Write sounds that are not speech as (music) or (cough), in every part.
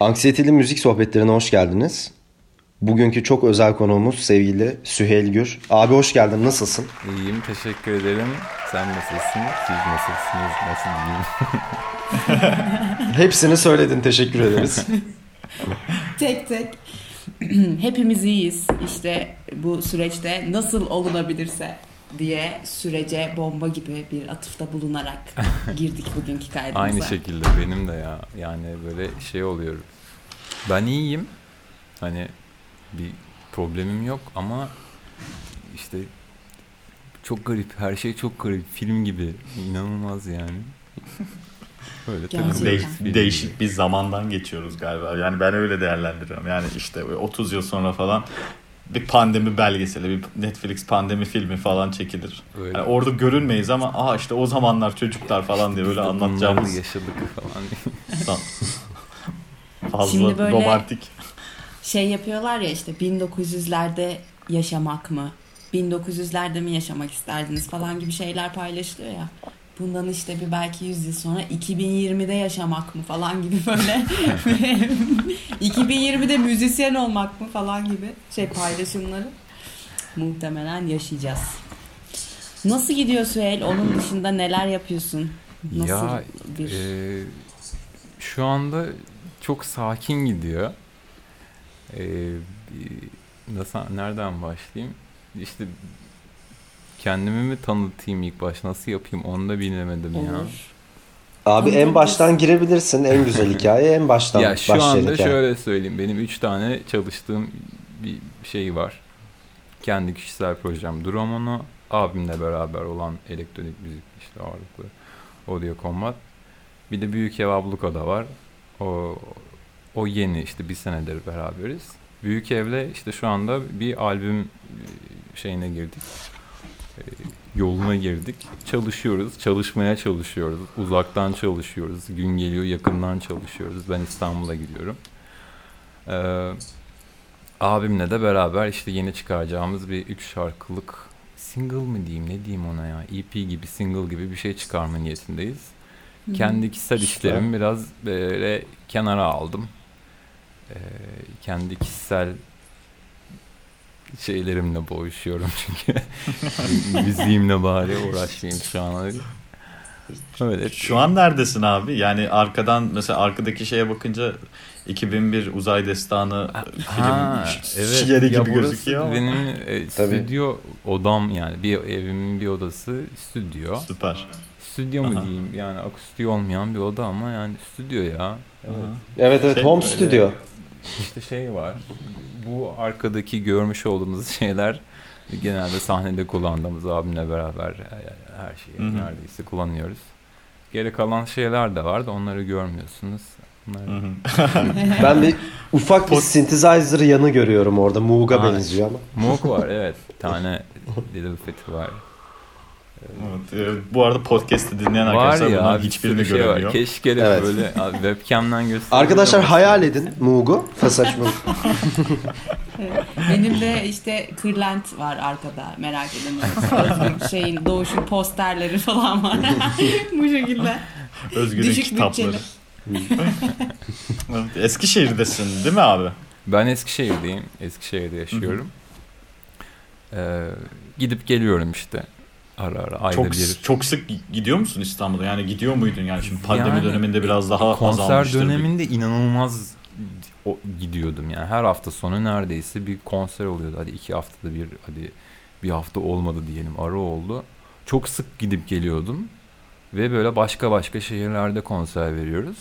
Anksiyeteli Müzik Sohbetlerine hoş geldiniz. Bugünkü çok özel konuğumuz sevgili Süheyl Gür. Abi hoş geldin, nasılsın? İyiyim, teşekkür ederim. Sen nasılsın? Siz nasılsınız? Nasıl diyeyim? (laughs) Hepsini söyledin, teşekkür ederiz. (laughs) tek tek. (clears throat) Hepimiz iyiyiz. İşte bu süreçte nasıl olunabilirse diye sürece bomba gibi bir atıfta bulunarak (laughs) girdik bugünkü kaydımıza. Aynı şekilde benim de ya. Yani böyle şey oluyor. Ben iyiyim. Hani bir problemim yok ama işte çok garip. Her şey çok garip. Film gibi. İnanılmaz yani. (laughs) Böyle tabii Değiş, değişik bir zamandan geçiyoruz galiba. Yani ben öyle değerlendiriyorum. Yani işte 30 yıl sonra falan bir pandemi belgeseli, bir Netflix pandemi filmi falan çekilir. Öyle. Yani orada görünmeyiz ama aha işte o zamanlar çocuklar falan diye öyle (laughs) anlatacağımız. yaşadık falan. (laughs) Fazla Şimdi böyle romantik. Şey yapıyorlar ya işte 1900'lerde yaşamak mı? 1900'lerde mi yaşamak isterdiniz falan gibi şeyler paylaşılıyor ya bundan işte bir belki 100 yıl sonra 2020'de yaşamak mı falan gibi böyle (laughs) 2020'de müzisyen olmak mı falan gibi şey paylaşımları muhtemelen yaşayacağız. Nasıl gidiyor Süheyl? Onun dışında neler yapıyorsun? Nasıl ya bir... e, şu anda çok sakin gidiyor. E, nasıl nereden başlayayım? İşte kendimi mi tanıtayım ilk baş nasıl yapayım onu da bilemedim Olur. ya. Abi en baştan girebilirsin. En güzel (laughs) hikaye en baştan Ya şu anda hikaye. şöyle söyleyeyim. Benim üç tane çalıştığım bir şey var. Kendi kişisel projem Dromono. Abimle beraber olan elektronik müzik işte ağırlıklı Audio Combat. Bir de Büyük Ev Abluka'da var. O, o yeni işte bir senedir beraberiz. Büyük Ev'le işte şu anda bir albüm şeyine girdik yoluna girdik. Çalışıyoruz, çalışmaya çalışıyoruz. Uzaktan çalışıyoruz. Gün geliyor yakından çalışıyoruz. Ben İstanbul'a gidiyorum. Ee, abimle de beraber işte yeni çıkaracağımız bir üç şarkılık single mı diyeyim ne diyeyim ona ya EP gibi single gibi bir şey çıkarma niyetindeyiz. Hı-hı. Kendi kişisel işlerimi biraz böyle kenara aldım. Ee, kendi kişisel şeylerimle boğuşuyorum çünkü. (laughs) Müziğimle bari uğraşmayayım şu an. Evet. Şu an neredesin abi? Yani arkadan mesela arkadaki şeye bakınca 2001 Uzay Destanı ha, film evet. yeri gibi gözüküyor. Benim e, stüdyo odam yani bir evimin bir odası stüdyo. Süper. Stüdyo mu Aha. diyeyim yani akustiği olmayan bir oda ama yani stüdyo ya. Evet evet, evet şey, home stüdyo. İşte şey var bu arkadaki görmüş olduğumuz (laughs) şeyler genelde sahnede kullandığımız abimle beraber her şeyi Hı-hı. neredeyse kullanıyoruz. Geri kalan şeyler de var da onları görmüyorsunuz. (laughs) ben bir ufak bir synthesizer yanı görüyorum orada. Moog'a benziyor ama. Moog var (laughs) evet. Bir tane Little Fit var. Evet, e, bu arada podcast'i dinleyen var arkadaşlar ya, hiçbirini şey göremiyor. Var. Keşke de evet. böyle webcam'dan göstereyim. Arkadaşlar hayal edin Moog'u. Saçmalık. (laughs) Benim de işte Kırlent var arkada merak edin. şeyin doğuşun posterleri falan var. bu şekilde. Özgür'ün Düşük kitapları. Eskişehir'desin değil mi abi? Ben Eskişehir'deyim. Eskişehir'de yaşıyorum. Ee, gidip geliyorum işte ara ara ayda çok, bir. Çok sık gidiyor musun İstanbul'a? Yani gidiyor muydun yani şimdi pandemi yani, döneminde biraz daha konser döneminde bir... inanılmaz o, gidiyordum yani her hafta sonu neredeyse bir konser oluyordu. Hadi iki haftada bir hadi bir hafta olmadı diyelim ara oldu. Çok sık gidip geliyordum ve böyle başka başka şehirlerde konser veriyoruz.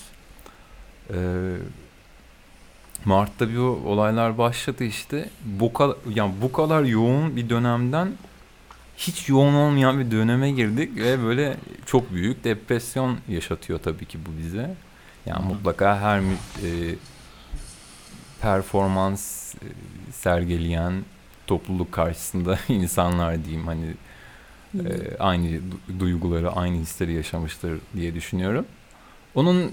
Ee, Mart'ta bir olaylar başladı işte. Bu kadar yani bu kadar yoğun bir dönemden hiç yoğun olmayan bir döneme girdik ve böyle çok büyük depresyon yaşatıyor tabii ki bu bize. Yani Hı-hı. mutlaka her e, performans e, sergileyen topluluk karşısında (laughs) insanlar diyeyim hani e, aynı duyguları, aynı hisleri yaşamıştır diye düşünüyorum. Onun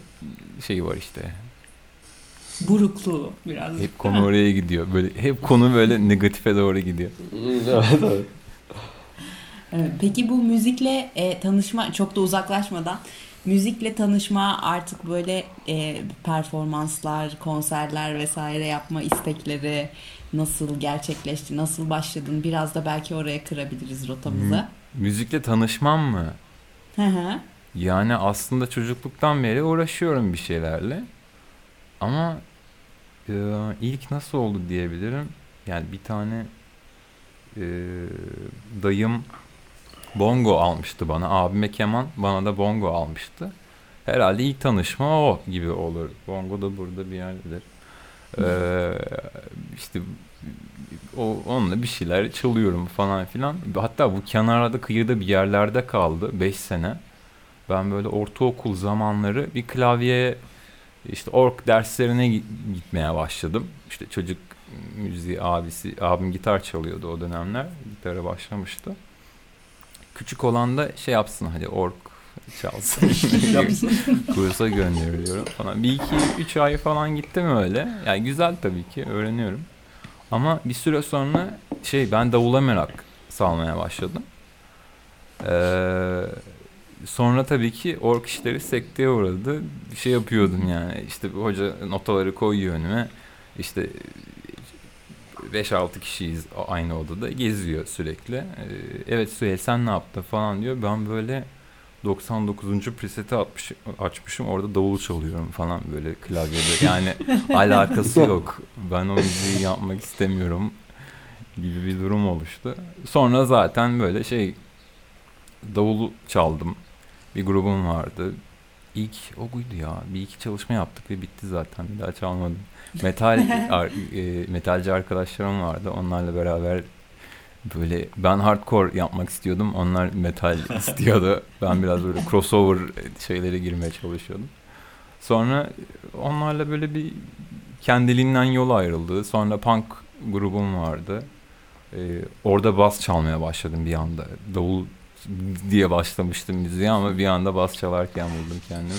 şeyi var işte. Burukluğu biraz. Hep konu oraya gidiyor. Böyle hep konu böyle negatife doğru gidiyor. evet, evet. Peki bu müzikle e, tanışma çok da uzaklaşmadan müzikle tanışma artık böyle e, performanslar, konserler vesaire yapma istekleri nasıl gerçekleşti, nasıl başladın? Biraz da belki oraya kırabiliriz rotamızı. Müzikle tanışmam mı? Hı hı. Yani aslında çocukluktan beri uğraşıyorum bir şeylerle. Ama e, ilk nasıl oldu diyebilirim. Yani bir tane e, dayım bongo almıştı bana. Abime keman, bana da bongo almıştı. Herhalde ilk tanışma o gibi olur. Bongo da burada bir yerdedir. Ee, işte o onunla bir şeyler çalıyorum falan filan. Hatta bu kenarda kıyıda bir yerlerde kaldı 5 sene. Ben böyle ortaokul zamanları bir klavyeye işte ork derslerine gitmeye başladım. İşte çocuk müziği abisi, abim gitar çalıyordu o dönemler. Gitara başlamıştı. Küçük olan da şey yapsın hadi ork çalsın. (laughs) Kursa gönderiliyorum falan. Bir iki üç ay falan gittim öyle. Yani güzel tabii ki öğreniyorum. Ama bir süre sonra şey ben davula merak salmaya başladım. Ee, sonra tabii ki ork işleri sekteye uğradı. Bir şey yapıyordum yani. İşte hoca notaları koyuyor önüme. İşte 5-6 kişiyiz aynı odada geziyor sürekli. Ee, evet Süheyl sen ne yaptın falan diyor. Ben böyle 99. preseti atmış, açmışım orada davul çalıyorum falan böyle klavyede. (laughs) Yani alakası yok. Ben o müziği yapmak istemiyorum gibi bir durum oluştu. Sonra zaten böyle şey davul çaldım. Bir grubum vardı. İlk o buydu ya. Bir iki çalışma yaptık ve bitti zaten. Bir daha çalmadım. Metal ar, e, metalci arkadaşlarım vardı. Onlarla beraber böyle ben hardcore yapmak istiyordum. Onlar metal (laughs) istiyordu. Ben biraz böyle crossover şeylere girmeye çalışıyordum. Sonra onlarla böyle bir kendiliğinden yol ayrıldı. Sonra punk grubum vardı. Ee, orada bas çalmaya başladım bir anda. Davul diye başlamıştım müziğe ama bir anda bas çalarken buldum kendimi.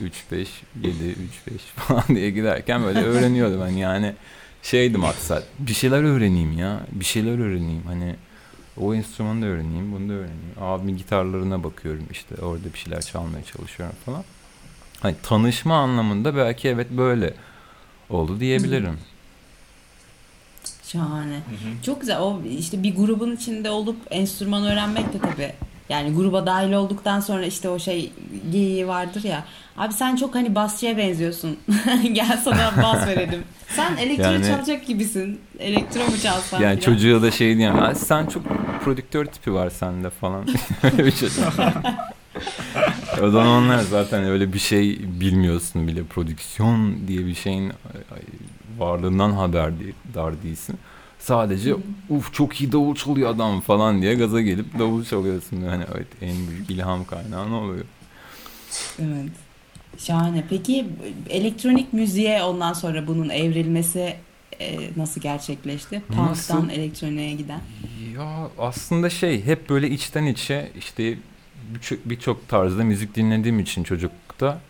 3 5 7 3 5 falan diye giderken böyle öğreniyordum ben yani şeydi maksat. Bir şeyler öğreneyim ya. Bir şeyler öğreneyim. Hani o enstrümanı da öğreneyim, bunu da öğreneyim. Abimin gitarlarına bakıyorum işte. Orada bir şeyler çalmaya çalışıyorum falan. Hani tanışma anlamında belki evet böyle oldu diyebilirim. Şahane. Hı hı. Çok güzel. O işte bir grubun içinde olup enstrüman öğrenmek de tabii yani gruba dahil olduktan sonra işte o şey geyiği vardır ya. Abi sen çok hani basçıya benziyorsun. (laughs) Gel sana bas verelim. Sen elektro yani, çalacak gibisin. Elektro mu çalsan? Yani biraz? çocuğa da şey diyeyim. Sen çok prodüktör tipi var sende falan. (laughs) öyle bir şey. (laughs) o zamanlar zaten öyle bir şey bilmiyorsun bile. Prodüksiyon diye bir şeyin varlığından haberdar değilsin. Sadece uf çok iyi davul çalıyor adam falan diye gaza gelip davul çalıyorsun. Yani evet en büyük ilham kaynağı ne oluyor? Evet. Şahane. Peki elektronik müziğe ondan sonra bunun evrilmesi e, nasıl gerçekleşti? Punk'tan elektroniğe giden. Ya aslında şey hep böyle içten içe işte birçok bir tarzda müzik dinlediğim için çocuklukta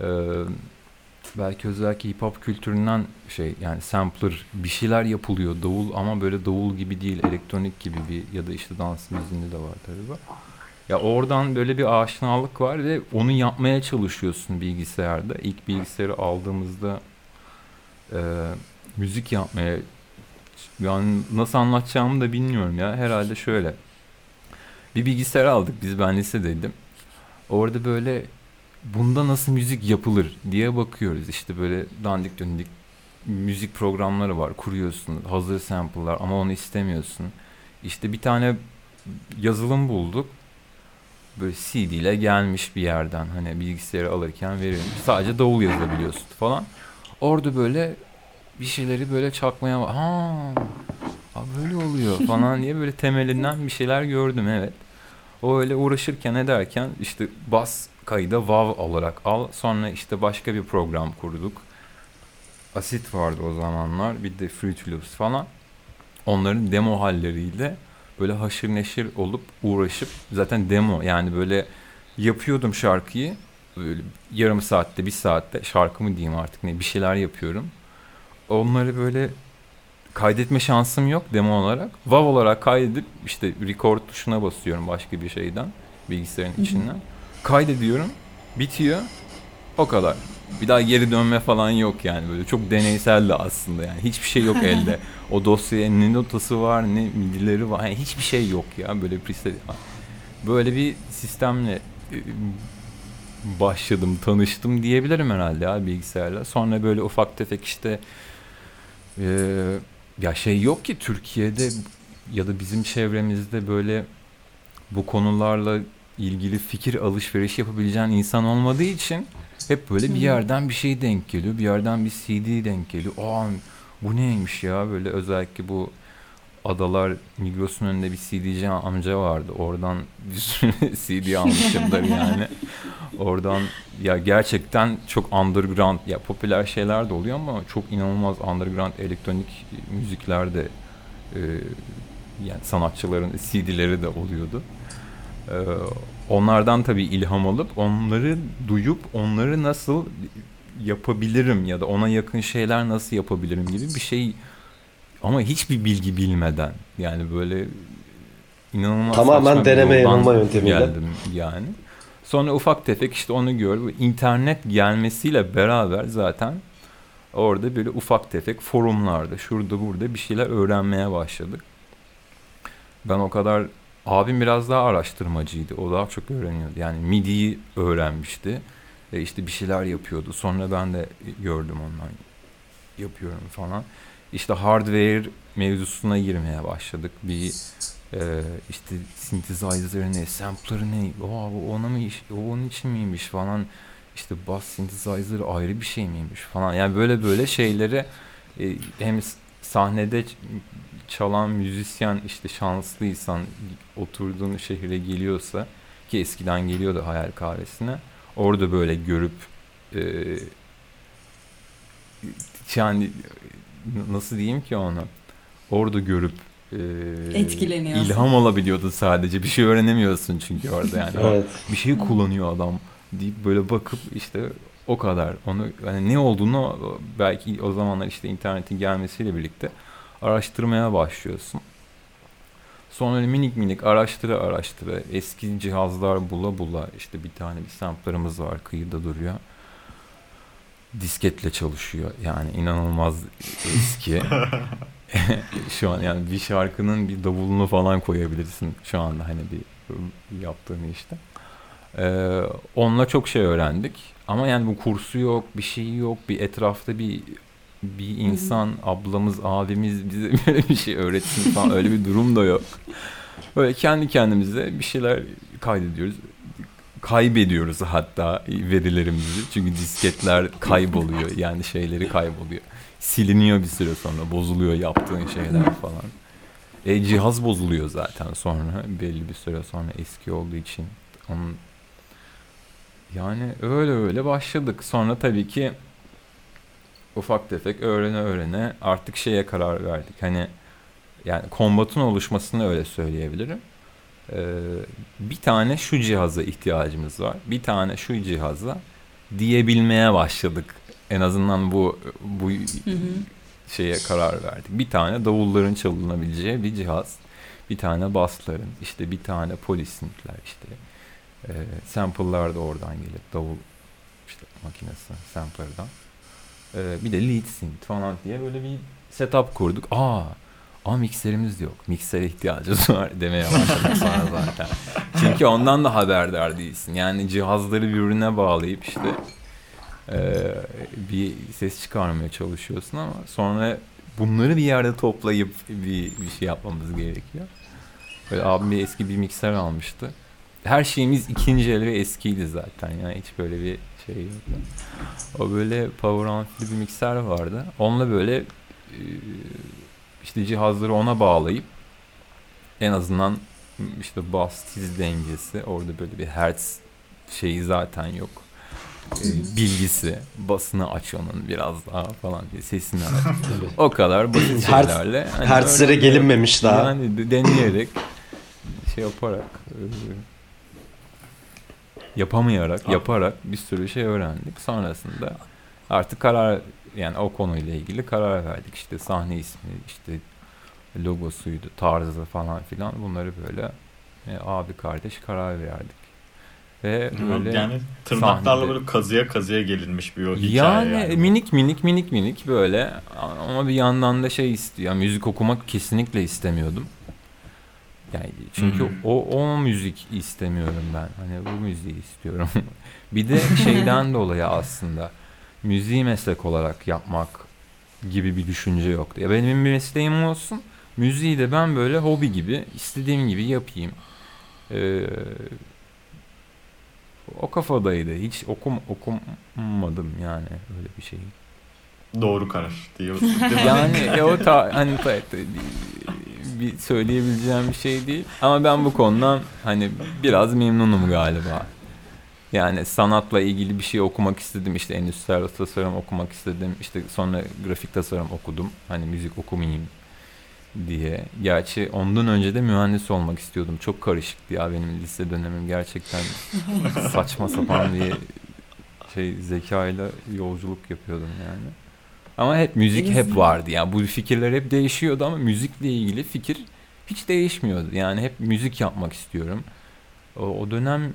e, belki özellikle hip hop kültüründen şey yani sampler bir şeyler yapılıyor davul ama böyle davul gibi değil elektronik gibi bir ya da işte dans müziğinde de var tabii. Ya oradan böyle bir aşinalık var ve onu yapmaya çalışıyorsun bilgisayarda. İlk bilgisayarı aldığımızda e, müzik yapmaya yani nasıl anlatacağımı da bilmiyorum ya. Herhalde şöyle. Bir bilgisayar aldık biz ben lisedeydim. Orada böyle bunda nasıl müzik yapılır diye bakıyoruz. İşte böyle dandik döndik müzik programları var. Kuruyorsun hazır sample'lar ama onu istemiyorsun. İşte bir tane yazılım bulduk. Böyle CD ile gelmiş bir yerden hani bilgisayarı alırken verilmiş. Sadece davul yazabiliyorsun falan. Orada böyle bir şeyleri böyle çakmaya var. Ha, böyle oluyor falan diye böyle temelinden bir şeyler gördüm evet. O öyle uğraşırken ederken işte bas kayda WAV olarak al. Sonra işte başka bir program kurduk. Asit vardı o zamanlar. Bir de Fruit Loops falan. Onların demo halleriyle böyle haşır neşir olup uğraşıp zaten demo yani böyle yapıyordum şarkıyı böyle yarım saatte bir saatte şarkımı diyeyim artık ne bir şeyler yapıyorum. Onları böyle kaydetme şansım yok demo olarak. WAV olarak kaydedip işte record tuşuna basıyorum başka bir şeyden bilgisayarın içinden kaydediyorum. Bitiyor. O kadar. Bir daha geri dönme falan yok yani böyle çok deneysel de aslında yani hiçbir şey yok (laughs) elde. O dosyaya ne notası var ne midileri var yani hiçbir şey yok ya böyle preset. Böyle bir sistemle e, başladım tanıştım diyebilirim herhalde ya bilgisayarla. Sonra böyle ufak tefek işte e, ya şey yok ki Türkiye'de ya da bizim çevremizde böyle bu konularla ilgili fikir alışveriş yapabileceğin insan olmadığı için hep böyle bir yerden bir şey denk geliyor. Bir yerden bir CD denk geliyor. Aa bu neymiş ya böyle özellikle bu Adalar Migros'un önünde bir CD'ci amca vardı. Oradan bir sürü (laughs) CD almışımdır yani. Oradan ya gerçekten çok underground ya popüler şeyler de oluyor ama çok inanılmaz underground elektronik müzikler de e, yani sanatçıların CD'leri de oluyordu. E, onlardan tabii ilham alıp onları duyup onları nasıl yapabilirim ya da ona yakın şeyler nasıl yapabilirim gibi bir şey ama hiçbir bilgi bilmeden yani böyle inanılmaz tamamen deneme yanılma yöntemiyle geldim yani. Sonra ufak tefek işte onu gördüm. İnternet gelmesiyle beraber zaten orada böyle ufak tefek forumlarda şurada burada bir şeyler öğrenmeye başladık. Ben o kadar abim biraz daha araştırmacıydı. O daha çok öğreniyordu. Yani MIDI'yi öğrenmişti. E işte bir şeyler yapıyordu. Sonra ben de gördüm ondan yapıyorum falan. İşte hardware mevzusuna girmeye başladık. Bir e, işte synthesizer ne, sampler ne, o ona mı iş, o onun için miymiş falan. İşte bass synthesizer ayrı bir şey miymiş falan. Yani böyle böyle şeyleri e, hem sahnede çalan müzisyen işte şanslıysan oturduğun şehre geliyorsa ki eskiden geliyordu hayal kahvesine orada böyle görüp e, yani nasıl diyeyim ki onu orada görüp e, etkileniyorsun. İlham alabiliyordu sadece. Bir şey öğrenemiyorsun çünkü orada yani. (laughs) evet. Bir şey kullanıyor adam deyip böyle bakıp işte o kadar. Onu yani ne olduğunu belki o zamanlar işte internetin gelmesiyle birlikte araştırmaya başlıyorsun. Sonra minik minik araştıra araştıra eski cihazlar bula bula işte bir tane bir samplerımız var kıyıda duruyor. Disketle çalışıyor yani inanılmaz eski. (laughs) (laughs) şu an yani bir şarkının bir davulunu falan koyabilirsin şu anda hani bir yaptığın işte. Ee, onunla çok şey öğrendik. Ama yani bu kursu yok, bir şey yok, bir etrafta bir bir insan, ablamız, abimiz bize (laughs) böyle bir şey öğretsin falan öyle bir durum da yok. Böyle kendi kendimize bir şeyler kaydediyoruz. Kaybediyoruz hatta verilerimizi. Çünkü disketler kayboluyor. (laughs) Yani şeyleri kayboluyor siliniyor bir süre sonra bozuluyor yaptığın şeyler falan. E, cihaz bozuluyor zaten sonra belli bir süre sonra eski olduğu için onun yani öyle öyle başladık. Sonra tabii ki ufak tefek öğrene öğrene artık şeye karar verdik. Hani yani kombatın oluşmasını öyle söyleyebilirim. Ee, bir tane şu cihaza ihtiyacımız var. Bir tane şu cihaza diyebilmeye başladık en azından bu bu hı hı. şeye karar verdik. Bir tane davulların çalınabileceği bir cihaz. Bir tane bassların, işte bir tane polisintler işte. E, sample'lar da oradan gelip davul işte makinesi sampler'dan. E, bir de lead synth falan diye böyle bir setup kurduk. Aa ama mikserimiz yok. Miksere ihtiyacımız var demeye başladık sonra zaten. Çünkü ondan da haberdar değilsin. Yani cihazları birbirine bağlayıp işte e, bir ses çıkarmaya çalışıyorsun ama sonra bunları bir yerde toplayıp bir, bir şey yapmamız gerekiyor. Böyle abim bir eski bir mikser almıştı. Her şeyimiz ikinci el ve eskiydi zaten yani hiç böyle bir şey yok. O böyle power amfili bir mikser vardı. Onunla böyle işte cihazları ona bağlayıp en azından işte bas tiz dengesi orada böyle bir hertz şeyi zaten yok e, bilgisi, basını aç onun biraz daha falan diye sesini aç. (laughs) o kadar basit şeylerle. Hani Hertzlere gelinmemiş daha. Yani deneyerek şey yaparak e, yapamayarak, yaparak bir sürü şey öğrendik. Sonrasında artık karar yani o konuyla ilgili karar verdik. İşte sahne ismi, işte logosuydu, tarzı falan filan bunları böyle e, abi kardeş karar verdik. Ve böyle yani tırnaklarla sahnede. böyle kazıya kazıya gelinmiş bir o hikaye. Yani, yani minik minik minik minik böyle ama bir yandan da şey istiyor. Müzik okumak kesinlikle istemiyordum. Yani çünkü hmm. o o müzik istemiyorum ben. Hani bu müziği istiyorum. (laughs) bir de şeyden dolayı aslında müziği meslek olarak yapmak gibi bir düşünce yoktu. Ya benim bir mesleğim olsun. Müziği de ben böyle hobi gibi istediğim gibi yapayım. Ee, o kafadaydı. Hiç okum okumadım yani öyle bir şey. Doğru karar diyor. (laughs) yani e, o ta, hani ta, bir söyleyebileceğim bir şey değil. Ama ben bu konudan hani biraz memnunum galiba. Yani sanatla ilgili bir şey okumak istedim. İşte endüstriyel tasarım okumak istedim. İşte sonra grafik tasarım okudum. Hani müzik okumayayım diye. Gerçi ondan önce de mühendis olmak istiyordum. Çok karışıktı ya benim lise dönemim. Gerçekten (laughs) saçma sapan bir şey zekayla yolculuk yapıyordum yani. Ama hep müzik hep vardı. Yani bu fikirler hep değişiyordu ama müzikle ilgili fikir hiç değişmiyordu. Yani hep müzik yapmak istiyorum. O, o dönem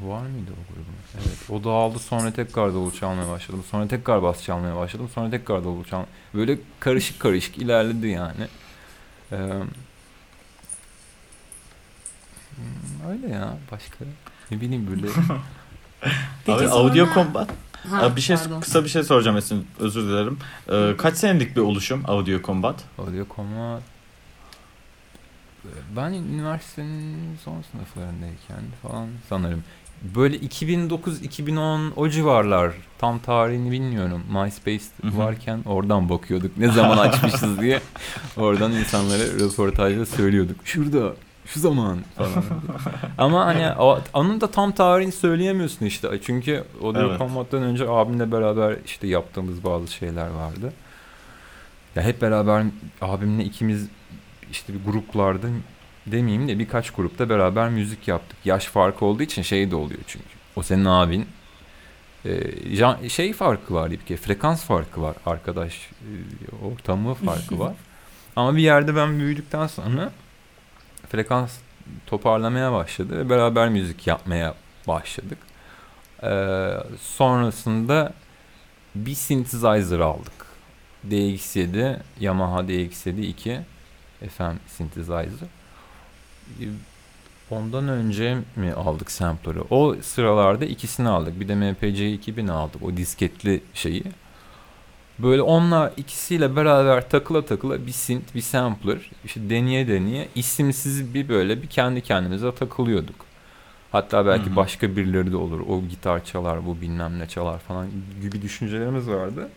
Var mıydı o grubun? Evet. O dağıldı sonra tekrar davul çalmaya başladım. Sonra tekrar bas çalmaya başladım. Sonra tekrar davul çalmaya Böyle karışık karışık ilerledi yani. Ee, öyle ya başka. Ne bileyim böyle. (laughs) Abi sonra... Audio Combat. Ha, bir şey pardon. kısa bir şey soracağım Esin. Özür dilerim. Ee, kaç senelik bir oluşum Audio Combat? Audio Combat ben üniversitenin son sınıflarındayken falan sanırım böyle 2009-2010 o civarlar tam tarihini bilmiyorum. MySpace varken oradan bakıyorduk ne zaman açmışız (laughs) diye. Oradan insanlara röportajda söylüyorduk. Şurada şu zaman falan. (laughs) Ama hani onun da tam tarihini söyleyemiyorsun işte. Çünkü o da evet. Combat'tan önce abimle beraber işte yaptığımız bazı şeyler vardı. Ya hep beraber abimle ikimiz işte bir gruplarda demeyeyim de birkaç grupta beraber müzik yaptık. Yaş farkı olduğu için şey de oluyor çünkü. O senin abin. Ee, şey farkı var bir kere. Frekans farkı var. Arkadaş e, ortamı farkı (laughs) var. Ama bir yerde ben büyüdükten sonra frekans toparlamaya başladı ve beraber müzik yapmaya başladık. Ee, sonrasında bir synthesizer aldık. DX7, Yamaha DX7 2 FM synthesizer. Ondan önce mi aldık sampler'ı? O sıralarda ikisini aldık. Bir de MPC 2000 aldık. O disketli şeyi. Böyle onunla ikisiyle beraber takıla takıla bir synth, bir sampler işte deneye deneye isimsiz bir böyle bir kendi kendimize takılıyorduk. Hatta belki Hı-hı. başka birileri de olur. O gitar çalar, bu bilmem ne çalar falan gibi düşüncelerimiz vardı.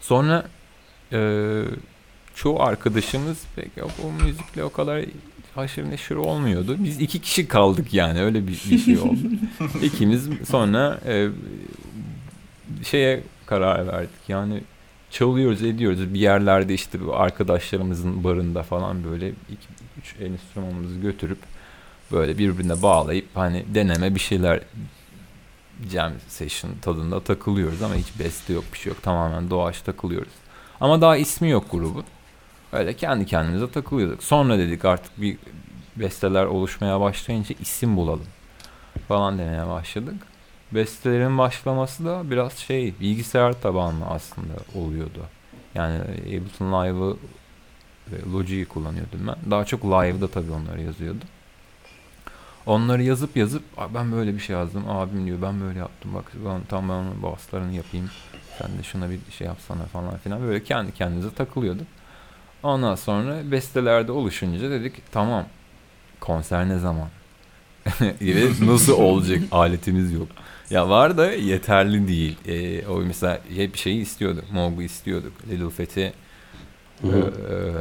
Sonra e, çoğu arkadaşımız pek o müzikle o kadar haşır neşir olmuyordu. Biz iki kişi kaldık yani öyle bir, bir şey oldu. (laughs) İkimiz sonra e, şeye karar verdik. Yani çalıyoruz ediyoruz bir yerlerde işte arkadaşlarımızın barında falan böyle iki, üç enstrümanımızı götürüp böyle birbirine bağlayıp hani deneme bir şeyler jam session tadında takılıyoruz ama hiç beste yok bir şey yok tamamen doğaç takılıyoruz. Ama daha ismi yok grubun. Öyle kendi kendimize takılıyorduk. Sonra dedik artık bir besteler oluşmaya başlayınca isim bulalım falan demeye başladık. Bestelerin başlaması da biraz şey bilgisayar tabanlı aslında oluyordu. Yani Ableton Live'ı ve Logic'i kullanıyordum ben. Daha çok Live'da tabii onları yazıyordum. Onları yazıp yazıp ben böyle bir şey yazdım. Abim diyor ben böyle yaptım. Bak ben, tam ben baslarını yapayım. Sen de şuna bir şey yapsana falan filan. Böyle kendi kendimize takılıyorduk. Ondan sonra bestelerde oluşunca dedik tamam konser ne zaman? (laughs) nasıl olacak aletimiz yok. Ya var da yeterli değil. Ee, o mesela hep şeyi istiyorduk. Moog'u istiyorduk. Little Fethi e,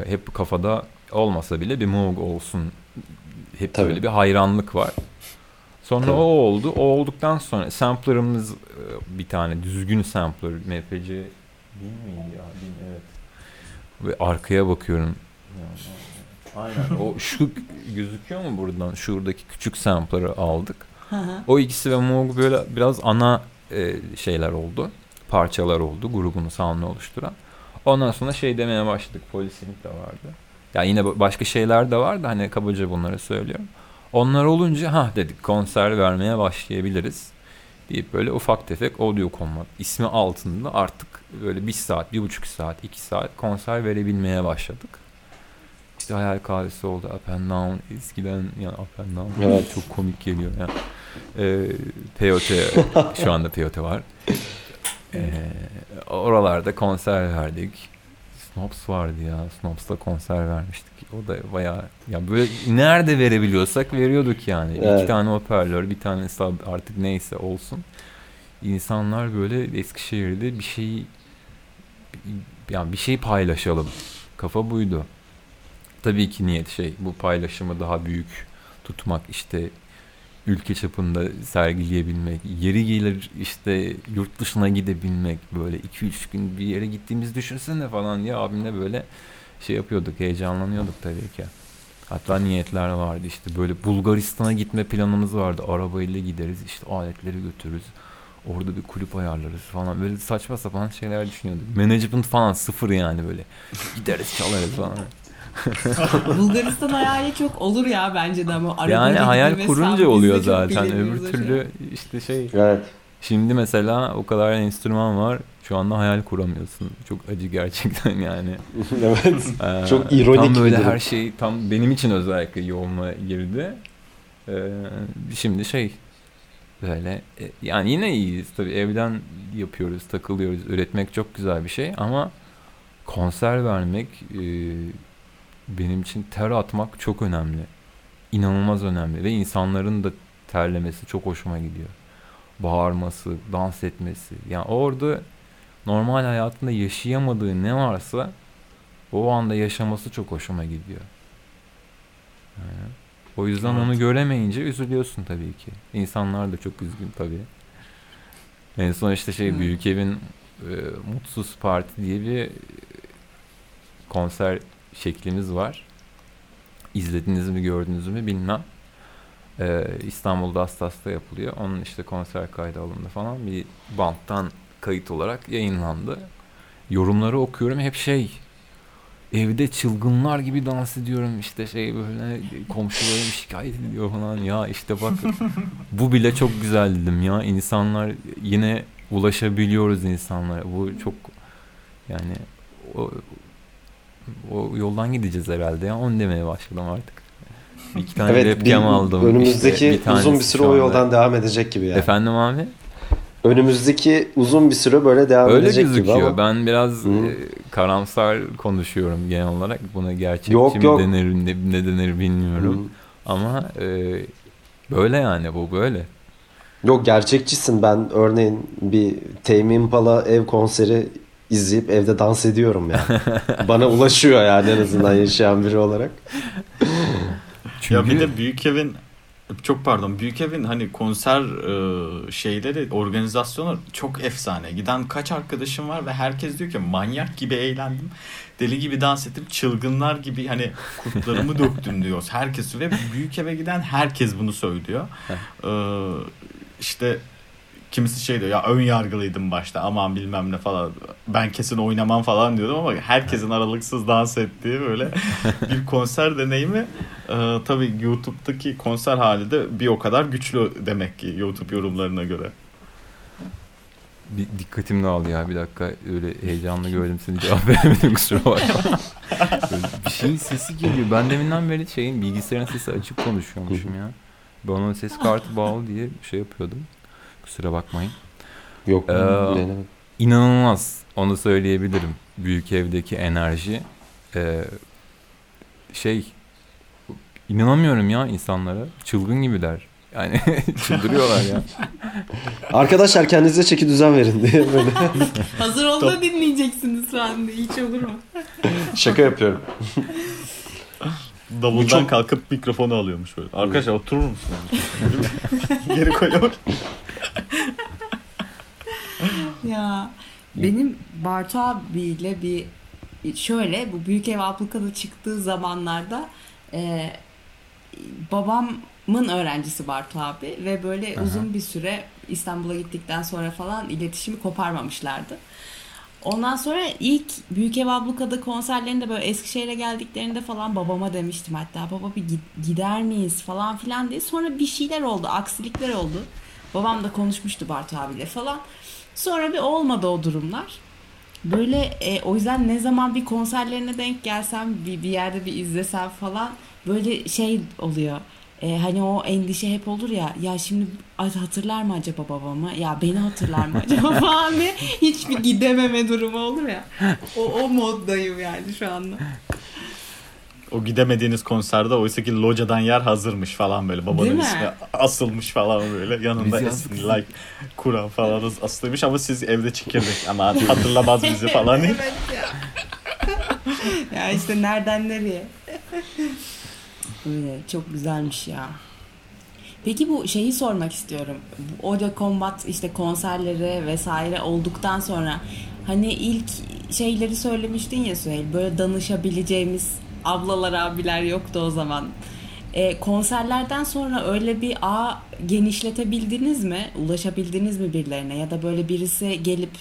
hep kafada olmasa bile bir Moog olsun. Hep Tabii. böyle bir hayranlık var. Sonra Tabii. o oldu. O olduktan sonra sampler'ımız e, bir tane düzgün sampler MPC değil miydi ya? Değil, evet. Ve arkaya bakıyorum. Aynen. o şu gözüküyor mu buradan? Şuradaki küçük sample'ları aldık. o ikisi ve Moog böyle biraz ana e, şeyler oldu. Parçalar oldu. Grubunu sound'unu oluşturan. Ondan sonra şey demeye başladık. Polisinik de vardı. Ya yani yine başka şeyler de var da hani kabaca bunları söylüyorum. Onlar olunca ha dedik konser vermeye başlayabiliriz deyip böyle ufak tefek audio combat ismi altında artık böyle bir saat, bir buçuk saat, iki saat konser verebilmeye başladık. İşte hayal kahvesi oldu. Up and Down eskiden yani Up and Down evet. (laughs) çok komik geliyor. Yani. Ee, Peyote (laughs) şu anda Peyote var. Ee, oralarda konser verdik. Snobs vardı ya. Snobs'ta konser vermiştik. O da bayağı ya böyle nerede verebiliyorsak veriyorduk yani. Evet. İki tane hoparlör, bir tane sub artık neyse olsun. İnsanlar böyle Eskişehir'de bir şey yani bir şey paylaşalım. Kafa buydu. Tabii ki niyet şey bu paylaşımı daha büyük tutmak işte ülke çapında sergileyebilmek, yeri gelir işte yurt dışına gidebilmek böyle 2-3 gün bir yere gittiğimiz düşünsene falan ya abimle böyle şey yapıyorduk, heyecanlanıyorduk tabii ki. Hatta niyetler vardı işte böyle Bulgaristan'a gitme planımız vardı. Arabayla gideriz işte aletleri götürürüz. Orada bir kulüp ayarlarız falan. Böyle saçma sapan şeyler düşünüyorduk. Management falan sıfır yani böyle. Gideriz çalarız falan. (laughs) Bulgaristan hayali çok olur ya bence de ama. Yani hayal kurunca oluyor zaten. Öbür türlü şey. işte şey. Evet. Şimdi mesela o kadar enstrüman var. Şu anda hayal kuramıyorsun. Çok acı gerçekten (laughs) yani. (laughs) evet. Ee, çok ironik. Tam böyle her şey tam benim için özellikle yoğunma girdi. Ee, şimdi şey böyle e, yani yine iyiyiz tabii evden yapıyoruz, takılıyoruz. Üretmek çok güzel bir şey ama konser vermek e, benim için ter atmak çok önemli. İnanılmaz önemli ve insanların da terlemesi çok hoşuma gidiyor. Bağırması, dans etmesi. Yani orada normal hayatında yaşayamadığı ne varsa o anda yaşaması çok hoşuma gidiyor. Yani, o yüzden evet. onu göremeyince üzülüyorsun tabii ki. İnsanlar da çok üzgün tabii. En son işte şey hmm. Büyük Evin e, Mutsuz Parti diye bir konser şeklimiz var. İzlediniz mi gördünüz mü bilmem. Ee, İstanbul'da Astas'ta yapılıyor. Onun işte konser kaydı alındı falan. Bir banttan kayıt olarak yayınlandı. Yorumları okuyorum hep şey evde çılgınlar gibi dans ediyorum işte şey böyle komşularım şikayet ediyor falan ya işte bak (laughs) bu bile çok güzel dedim ya insanlar yine ulaşabiliyoruz insanlara bu çok yani o, o yoldan gideceğiz herhalde ya. Onu demeye başladım artık. Bir iki tane evet, webcam bir, aldım. Önümüzdeki işte bir uzun bir süre o yoldan devam edecek gibi yani. Efendim abi? Önümüzdeki uzun bir süre böyle devam Öyle edecek gözüküyor. gibi ama. Ben biraz Hı. E, karamsar konuşuyorum genel olarak. Buna gerçekçi yok, mi yok. denir ne, ne denir bilmiyorum. Hı. Ama e, böyle yani bu böyle. Yok gerçekçisin. Ben örneğin bir Tame Impala ev konseri izleyip evde dans ediyorum yani. (laughs) Bana ulaşıyor yani en azından yaşayan biri olarak. Çünkü... Ya bir de Büyük Evin çok pardon Büyük Evin hani konser e, şeyleri organizasyonu çok efsane. Giden kaç arkadaşım var ve herkes diyor ki manyak gibi eğlendim. Deli gibi dans ettim. Çılgınlar gibi hani kurtlarımı (laughs) döktüm diyor. Herkes ve Büyük Eve giden herkes bunu söylüyor. ee, işte kimisi şey diyor ya ön yargılıydım başta aman bilmem ne falan ben kesin oynamam falan diyordum ama herkesin aralıksız dans ettiği böyle (laughs) bir konser deneyimi e, tabii YouTube'daki konser hali de bir o kadar güçlü demek ki YouTube yorumlarına göre. Bir dikkatim dağıldı ya bir dakika öyle heyecanlı gördüm seni cevap veremedim kusura bakma. (laughs) bir şeyin sesi geliyor. Ben deminden beri şeyin bilgisayarın sesi açık konuşuyormuşum ya. Ben onun ses kartı bağlı diye şey yapıyordum. Kusura bakmayın. Yok. Ee, inanılmaz. Onu söyleyebilirim. Büyük evdeki enerji. Ee, şey inanamıyorum ya insanlara. Çılgın gibiler. Yani (laughs) çıldırıyorlar ya. (laughs) Arkadaşlar kendinize çeki düzen verin diye böyle. (laughs) Hazır ol da dinleyeceksiniz şu anda. Hiç olur mu? Şaka yapıyorum. Davuldan çok... kalkıp mikrofonu alıyormuş böyle. Arkadaşlar oturur musunuz? Geri koyuyor. (laughs) ya benim Bartu abiyle bir şöyle bu büyük ev aplikalı çıktığı zamanlarda e, babamın öğrencisi Bartu abi ve böyle Aha. uzun bir süre İstanbul'a gittikten sonra falan iletişimi koparmamışlardı. Ondan sonra ilk Büyük Ev Abluka'da konserlerinde böyle Eskişehir'e geldiklerinde falan babama demiştim hatta baba bir gider miyiz falan filan diye. Sonra bir şeyler oldu, aksilikler oldu. Babam da konuşmuştu Bartu abiyle falan. Sonra bir olmadı o durumlar. Böyle e, o yüzden ne zaman bir konserlerine denk gelsem bir, bir yerde bir izlesem falan böyle şey oluyor. E, hani o endişe hep olur ya ya şimdi hatırlar mı acaba babamı ya beni hatırlar mı acaba (laughs) falan diye hiçbir gidememe durumu olur ya. O, o moddayım yani şu anda. O gidemediğiniz konserde oysa ki locadan yer hazırmış falan böyle. Babanın ismi asılmış falan böyle. Yanında ismi like Kur'an falan asılmış ama siz evde çekirdek ama hatırlamaz bizi falan. (laughs) evet ya. ya işte nereden nereye. Öyle çok güzelmiş ya. Peki bu şeyi sormak istiyorum. Bu Audio Combat işte konserleri vesaire olduktan sonra hani ilk şeyleri söylemiştin ya Süheyl böyle danışabileceğimiz ablalar abiler yoktu o zaman. E, konserlerden sonra öyle bir ağ genişletebildiniz mi? Ulaşabildiniz mi birilerine? Ya da böyle birisi gelip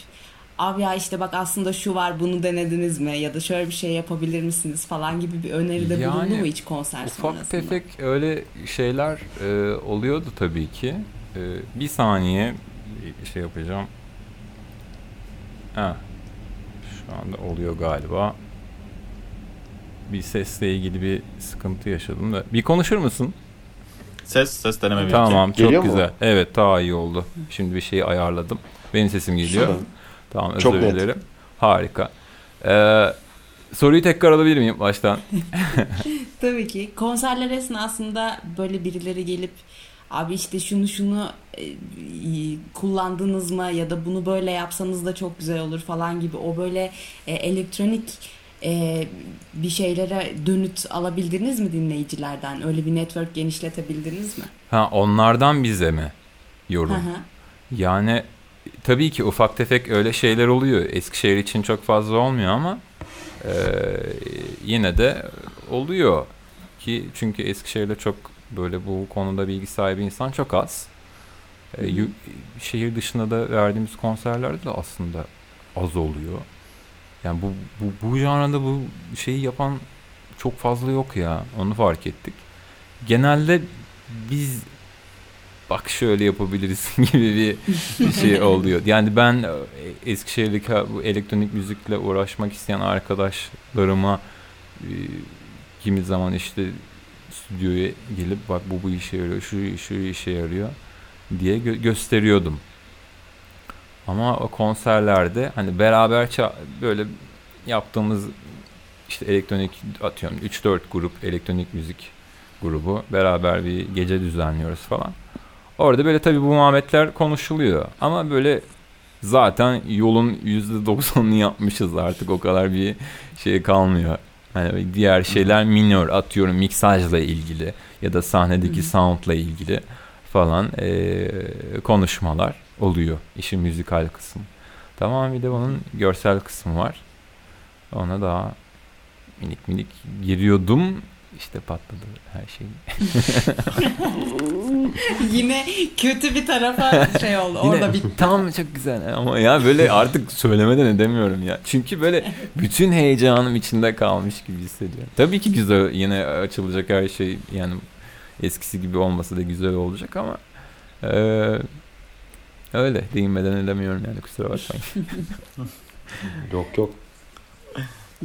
abi ya işte bak aslında şu var bunu denediniz mi? Ya da şöyle bir şey yapabilir misiniz falan gibi bir öneride yani, bulundu mu hiç konser ufak sonrasında? Ufak tefek öyle şeyler e, oluyordu tabii ki. E, bir saniye şey yapacağım. Ha, şu anda oluyor galiba bir sesle ilgili bir sıkıntı yaşadım da. Bir konuşur musun? Ses, ses deneme bir Tamam, çok Geliyor güzel. Mu? Evet, daha iyi oldu. Şimdi bir şeyi ayarladım. Benim sesim geliyor. Şuradan. Tamam, özür çok dilerim. Net. Harika. Ee, soruyu tekrar alabilir miyim baştan? (laughs) Tabii ki. Konserler esnasında böyle birileri gelip abi işte şunu şunu e, kullandınız mı ya da bunu böyle yapsanız da çok güzel olur falan gibi o böyle e, elektronik e, bir şeylere dönüt alabildiniz mi dinleyicilerden? Öyle bir network genişletebildiniz mi? Ha onlardan bize mi yorum? Yani tabii ki ufak tefek öyle şeyler oluyor. Eskişehir için çok fazla olmuyor ama e, yine de oluyor ki çünkü Eskişehir'de çok böyle bu konuda bilgi sahibi insan çok az. E, şehir dışında da verdiğimiz konserlerde de aslında az oluyor. Yani bu, bu, bu janrada bu şeyi yapan çok fazla yok ya. Onu fark ettik. Genelde biz bak şöyle yapabiliriz (laughs) gibi bir şey oluyor. Yani ben e, Eskişehir'deki bu elektronik müzikle uğraşmak isteyen arkadaşlarıma e, kimi zaman işte stüdyoya gelip bak bu bu işe yarıyor, şu şu işe yarıyor diye gö- gösteriyordum. Ama o konserlerde hani beraber böyle yaptığımız işte elektronik atıyorum 3-4 grup elektronik müzik grubu beraber bir gece düzenliyoruz falan. Orada böyle tabii bu muhabbetler konuşuluyor. Ama böyle zaten yolun %90'ını yapmışız artık o kadar bir şey kalmıyor. Yani diğer şeyler minor atıyorum miksajla ilgili ya da sahnedeki soundla ilgili falan e, konuşmalar oluyor işin müzikal kısmı. Tamam bir de onun görsel kısmı var. Ona daha minik minik giriyordum. İşte patladı her şey. (laughs) Yine kötü bir tarafa şey oldu. Yine Orada bitti. Tam çok güzel ama ya böyle artık söylemeden edemiyorum ya. Çünkü böyle bütün heyecanım içinde kalmış gibi hissediyorum. Tabii ki güzel yine açılacak her şey yani eskisi gibi olmasa da güzel olacak ama ee, öyle değinmeden edemiyorum yani kusura bakmayın. (laughs) yok yok.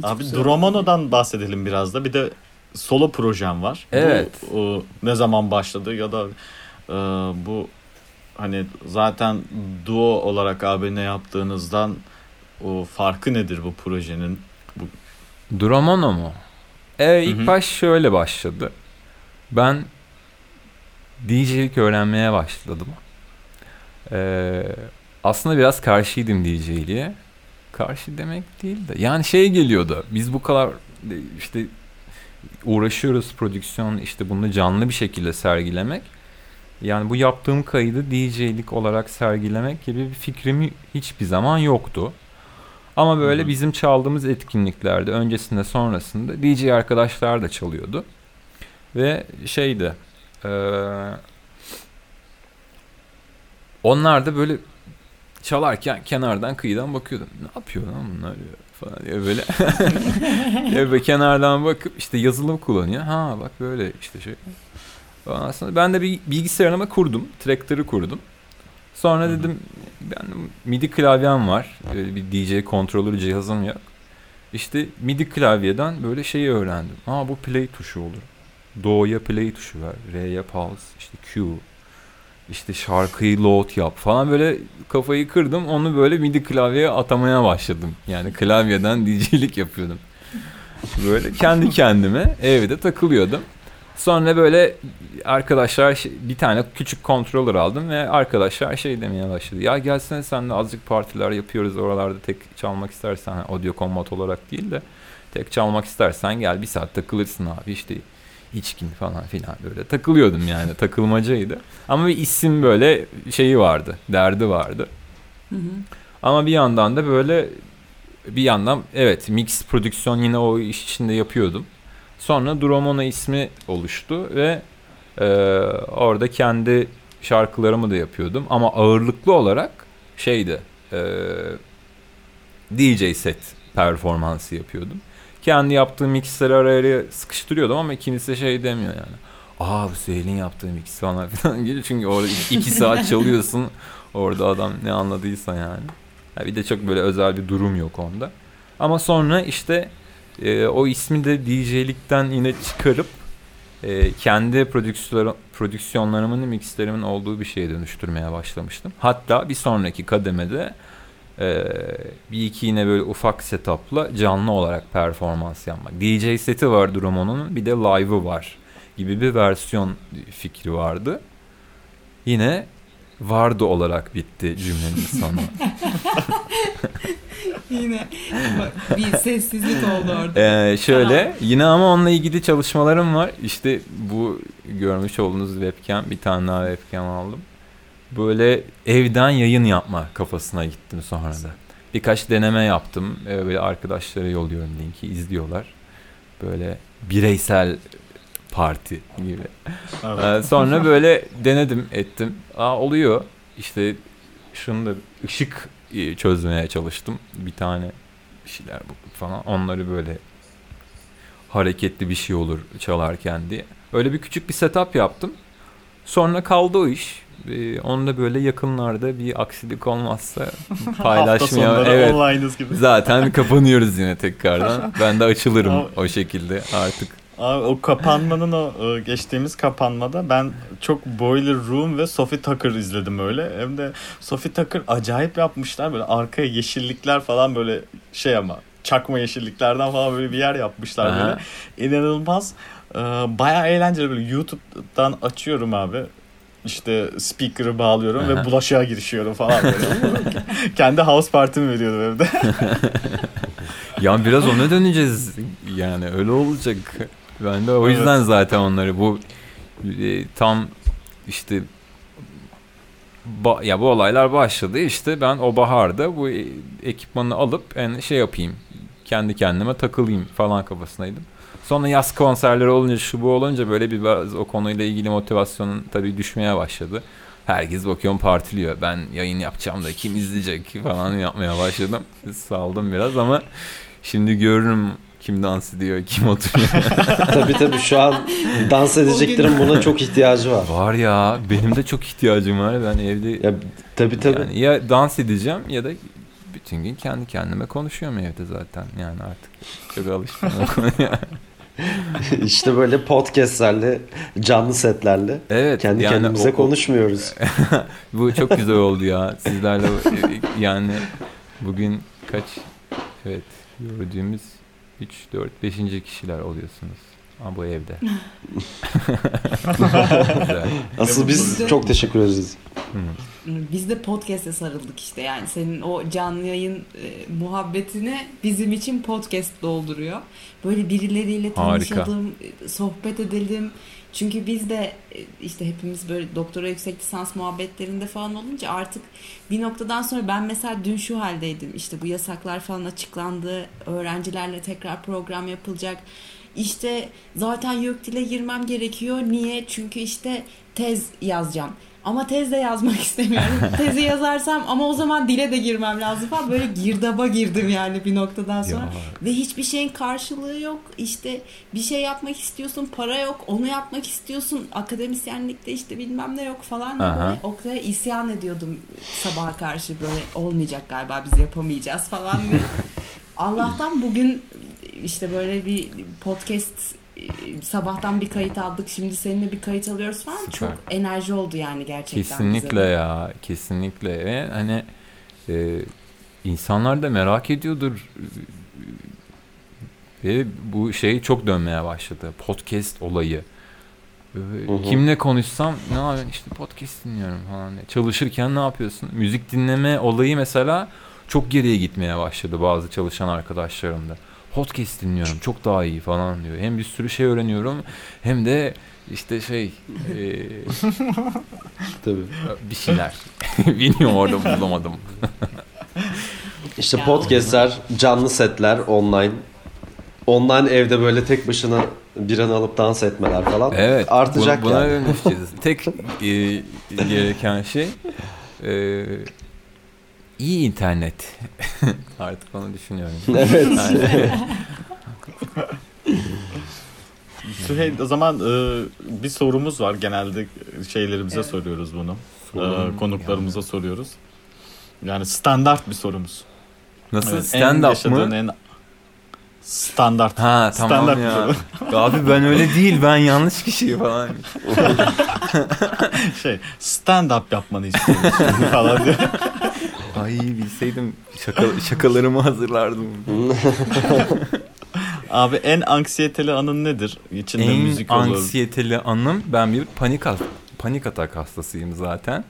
Abi Dromono'dan bahsedelim biraz da. Bir de solo projem var. Evet. Bu, o, ne zaman başladı ya da e, bu hani zaten duo olarak abi ne yaptığınızdan o farkı nedir bu projenin? Bu... Dromono mu? E, ilk Hı-hı. baş şöyle başladı. Ben DJ'lik öğrenmeye başladım. Ee, aslında biraz karşıydım DJ'liğe. Karşı demek değil de. Yani şey geliyordu. Biz bu kadar işte uğraşıyoruz prodüksiyon işte bunu canlı bir şekilde sergilemek. Yani bu yaptığım kaydı DJ'lik olarak sergilemek gibi bir fikrim hiçbir zaman yoktu. Ama böyle Hı-hı. bizim çaldığımız etkinliklerde öncesinde sonrasında DJ arkadaşlar da çalıyordu. Ve şeydi ee, onlar da böyle çalarken kenardan kıyıdan bakıyordum. Ne yapıyor lan bunlar ya falan diye böyle. (laughs) ya böyle kenardan bakıp işte yazılım kullanıyor. Ha bak böyle işte şey. Ondan sonra ben de bir bilgisayarıma kurdum. Traktörü kurdum. Sonra dedim ben MIDI klavyem var. Böyle bir DJ kontrolör cihazım yok. İşte MIDI klavyeden böyle şeyi öğrendim. Aa bu play tuşu olur. Do'ya play tuşu var. Re'ye pause. işte Q. İşte şarkıyı load yap falan böyle kafayı kırdım. Onu böyle MIDI klavyeye atamaya başladım. Yani klavyeden DJ'lik yapıyordum. Böyle kendi kendime evde takılıyordum. Sonra böyle arkadaşlar şey, bir tane küçük controller aldım ve arkadaşlar şey demeye başladı. Ya gelsene sen de azıcık partiler yapıyoruz oralarda tek çalmak istersen audio combat olarak değil de tek çalmak istersen gel bir saat takılırsın abi işte içkin falan filan böyle takılıyordum yani takılmacaydı. Ama bir isim böyle şeyi vardı derdi vardı. Hı hı. Ama bir yandan da böyle bir yandan evet mix prodüksiyon yine o iş içinde yapıyordum. Sonra Dromona ismi oluştu ve e, orada kendi şarkılarımı da yapıyordum. Ama ağırlıklı olarak şeydi e, DJ set performansı yapıyordum. Kendi yaptığım mixleri araya sıkıştırıyordum ama kimse şey demiyor yani. Aa bu Süheyl'in yaptığı mix falan (laughs) filan gibi. Çünkü orada iki saat çalıyorsun. Orada adam ne anladıysa yani. Ya bir de çok böyle özel bir durum yok onda. Ama sonra işte e, o ismi de DJ'likten yine çıkarıp e, kendi prodüksiyonlarımın, mixlerimin olduğu bir şeye dönüştürmeye başlamıştım. Hatta bir sonraki kademede e, bir iki yine böyle ufak setupla canlı olarak performans yapmak. DJ seti var Drummond'un bir de live'ı var gibi bir versiyon fikri vardı. Yine vardı olarak bitti cümlenin sonu. (laughs) yine bir sessizlik oldu orada. Ee, şöyle tamam. yine ama onunla ilgili çalışmalarım var. İşte bu görmüş olduğunuz webcam bir tane daha webcam aldım. Böyle evden yayın yapma kafasına gittim sonra da. Birkaç deneme yaptım. Ee, böyle arkadaşlara yolluyorum linki izliyorlar. Böyle bireysel parti gibi. Evet. Ee, sonra böyle denedim ettim. Aa oluyor. İşte şunu da ışık e, çözmeye çalıştım. Bir tane bir şeyler bulduk falan. Onları böyle hareketli bir şey olur çalarken diye. Öyle bir küçük bir setup yaptım. Sonra kaldı o iş. Ee, onu da böyle yakınlarda bir aksilik olmazsa (laughs) paylaşmaya evet gibi. zaten kapanıyoruz yine tekrardan. (laughs) Ben de açılırım o şekilde artık. Abi o kapanmanın o e, geçtiğimiz kapanmada ben çok Boiler Room ve Sophie Tucker izledim öyle. Hem de Sophie Tucker acayip yapmışlar böyle arkaya yeşillikler falan böyle şey ama çakma yeşilliklerden falan böyle bir yer yapmışlar Aha. böyle. İnanılmaz. Ee, bayağı eğlenceli böyle YouTube'dan açıyorum abi işte speaker'ı bağlıyorum ve bulaşığa girişiyorum falan böyle. (laughs) Kendi house partimi veriyordum evde. (laughs) ya biraz ona döneceğiz yani öyle olacak. Ben de o yüzden evet. zaten onları bu e, tam işte ba, ya bu olaylar başladı işte ben o baharda bu e, ekipmanı alıp yani şey yapayım kendi kendime takılayım falan kafasındaydım. Sonra yaz konserleri olunca şu bu olunca böyle bir biraz o konuyla ilgili motivasyonun tabii düşmeye başladı. Herkes bakıyorum partiliyor. Ben yayın yapacağım da kim izleyecek falan yapmaya başladım. Saldım biraz ama şimdi görürüm kim dans ediyor, kim oturuyor. (laughs) tabii tabii şu an dans edeceklerin buna çok ihtiyacı var. Var ya benim de çok ihtiyacım var. Ben evde ya, tabii tabii. Yani ya dans edeceğim ya da bütün gün kendi kendime konuşuyorum evde zaten. Yani artık çok alıştım (laughs) İşte böyle podcastlerle, canlı setlerle evet, kendi yani kendimize o, konuşmuyoruz. (laughs) Bu çok güzel oldu ya. Sizlerle yani bugün kaç evet gördüğümüz 3, 4, 5. kişiler oluyorsunuz. Ama bu evde. (laughs) Asıl biz çok teşekkür ederiz. Biz de podcast'e sarıldık işte yani senin o canlı yayın e, muhabbetini bizim için podcast dolduruyor. Böyle birileriyle tanışalım, Harika. E, sohbet edelim. Çünkü biz de e, işte hepimiz böyle doktora yüksek lisans muhabbetlerinde falan olunca artık bir noktadan sonra ben mesela dün şu haldeydim. İşte bu yasaklar falan açıklandı. Öğrencilerle tekrar program yapılacak. İşte zaten yok dile girmem gerekiyor. Niye? Çünkü işte tez yazacağım. Ama tez de yazmak (laughs) istemiyorum. Tezi yazarsam ama o zaman dile de girmem lazım falan. Böyle girdaba girdim yani bir noktadan sonra. Ya. Ve hiçbir şeyin karşılığı yok. İşte bir şey yapmak istiyorsun para yok. Onu yapmak istiyorsun. Akademisyenlikte işte bilmem ne yok falan. Böyle o kadar isyan ediyordum sabaha karşı böyle olmayacak galiba biz yapamayacağız falan. (laughs) Allah'tan bugün işte böyle bir podcast sabahtan bir kayıt aldık. Şimdi seninle bir kayıt alıyoruz falan. Süper. Çok enerji oldu yani gerçekten. Kesinlikle bize. ya. Kesinlikle. Ve hani e, insanlar da merak ediyordur. Ve bu şey çok dönmeye başladı. Podcast olayı. Hı. Kimle konuşsam ne yapıyorsun işte podcast dinliyorum falan. Çalışırken ne yapıyorsun? Müzik dinleme olayı mesela çok geriye gitmeye başladı bazı çalışan arkadaşlarımda podcast dinliyorum çok daha iyi falan diyor. Hem bir sürü şey öğreniyorum hem de işte şey e, (laughs) Tabii. bir şeyler. (laughs) Bilmiyorum orada bulamadım. (laughs) işte podcastler, canlı setler online. Online evde böyle tek başına bir an alıp dans etmeler falan evet, artacak buna, yani. Buna Tek e, gereken şey e, iyi internet. (laughs) Artık onu düşünüyorum. (laughs) Evet. (laughs) Süheyl o zaman e, bir sorumuz var. Genelde şeylerimize evet. soruyoruz bunu. E, konuklarımıza yani. soruyoruz. Yani standart bir sorumuz. Nasıl evet, stand up mı? En standart. Ha tamam standart ya. Abi ben öyle değil ben yanlış kişi falan. şey stand up yapmanı istiyorum falan diyor. Ay bilseydim şaka, şakalarımı hazırlardım. (laughs) Abi en anksiyeteli anın nedir? İçinde en müzik olur. En anksiyeteli anım ben bir panik panik atak hastasıyım zaten.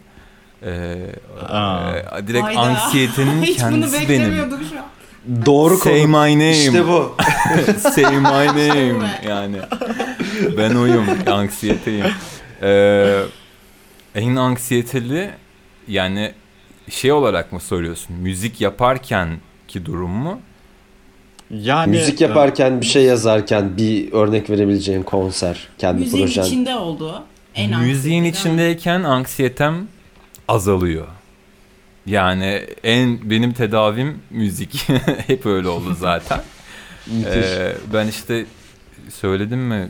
Ee, e, direkt Hayda. anksiyetenin (laughs) Hiç kendisi benim. Şu an. Doğru Say konu. my name. İşte bu. Say my name. yani ben oyum. Anksiyeteyim. Ee, en anksiyeteli yani şey olarak mı soruyorsun? Müzik yaparken ki durum mu? Yani müzik yaparken bir şey yazarken bir örnek verebileceğin konser kendi Müziğin projen. Müziğin içinde oldu. En Müziğin içindeyken anksiyetem azalıyor. Yani en benim tedavim müzik. (laughs) Hep öyle oldu zaten. (laughs) ee, ben işte söyledim mi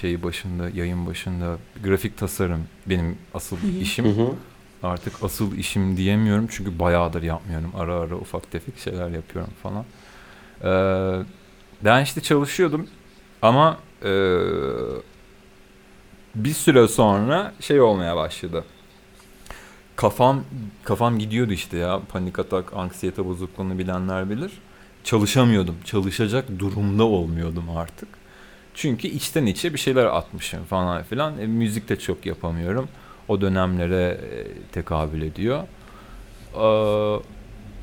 şeyi başında, yayın başında grafik tasarım benim asıl işim. Artık asıl işim diyemiyorum çünkü bayağıdır yapmıyorum. Ara ara ufak tefek şeyler yapıyorum falan. Ee, ben işte çalışıyordum ama e, bir süre sonra şey olmaya başladı. Kafam kafam gidiyordu işte ya panik atak, anksiyete bozukluğunu bilenler bilir. Çalışamıyordum. Çalışacak durumda olmuyordum artık. Çünkü içten içe bir şeyler atmışım falan filan. E, müzik de çok yapamıyorum o dönemlere e, tekabül ediyor. Ee,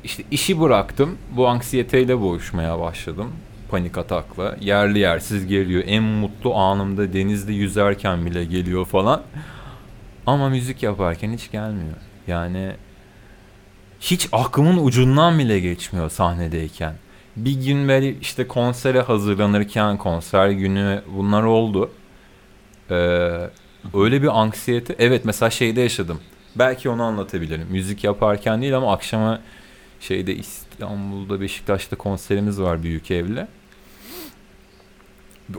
işte işi bıraktım. Bu anksiyeteyle boğuşmaya başladım. Panik atakla. Yerli yersiz geliyor. En mutlu anımda denizde yüzerken bile geliyor falan. Ama müzik yaparken hiç gelmiyor. Yani hiç aklımın ucundan bile geçmiyor sahnedeyken. Bir gün böyle işte konsere hazırlanırken konser günü bunlar oldu. Ee, öyle bir anksiyete. Evet mesela şeyde yaşadım. Belki onu anlatabilirim. Müzik yaparken değil ama akşama şeyde İstanbul'da Beşiktaş'ta konserimiz var büyük evle.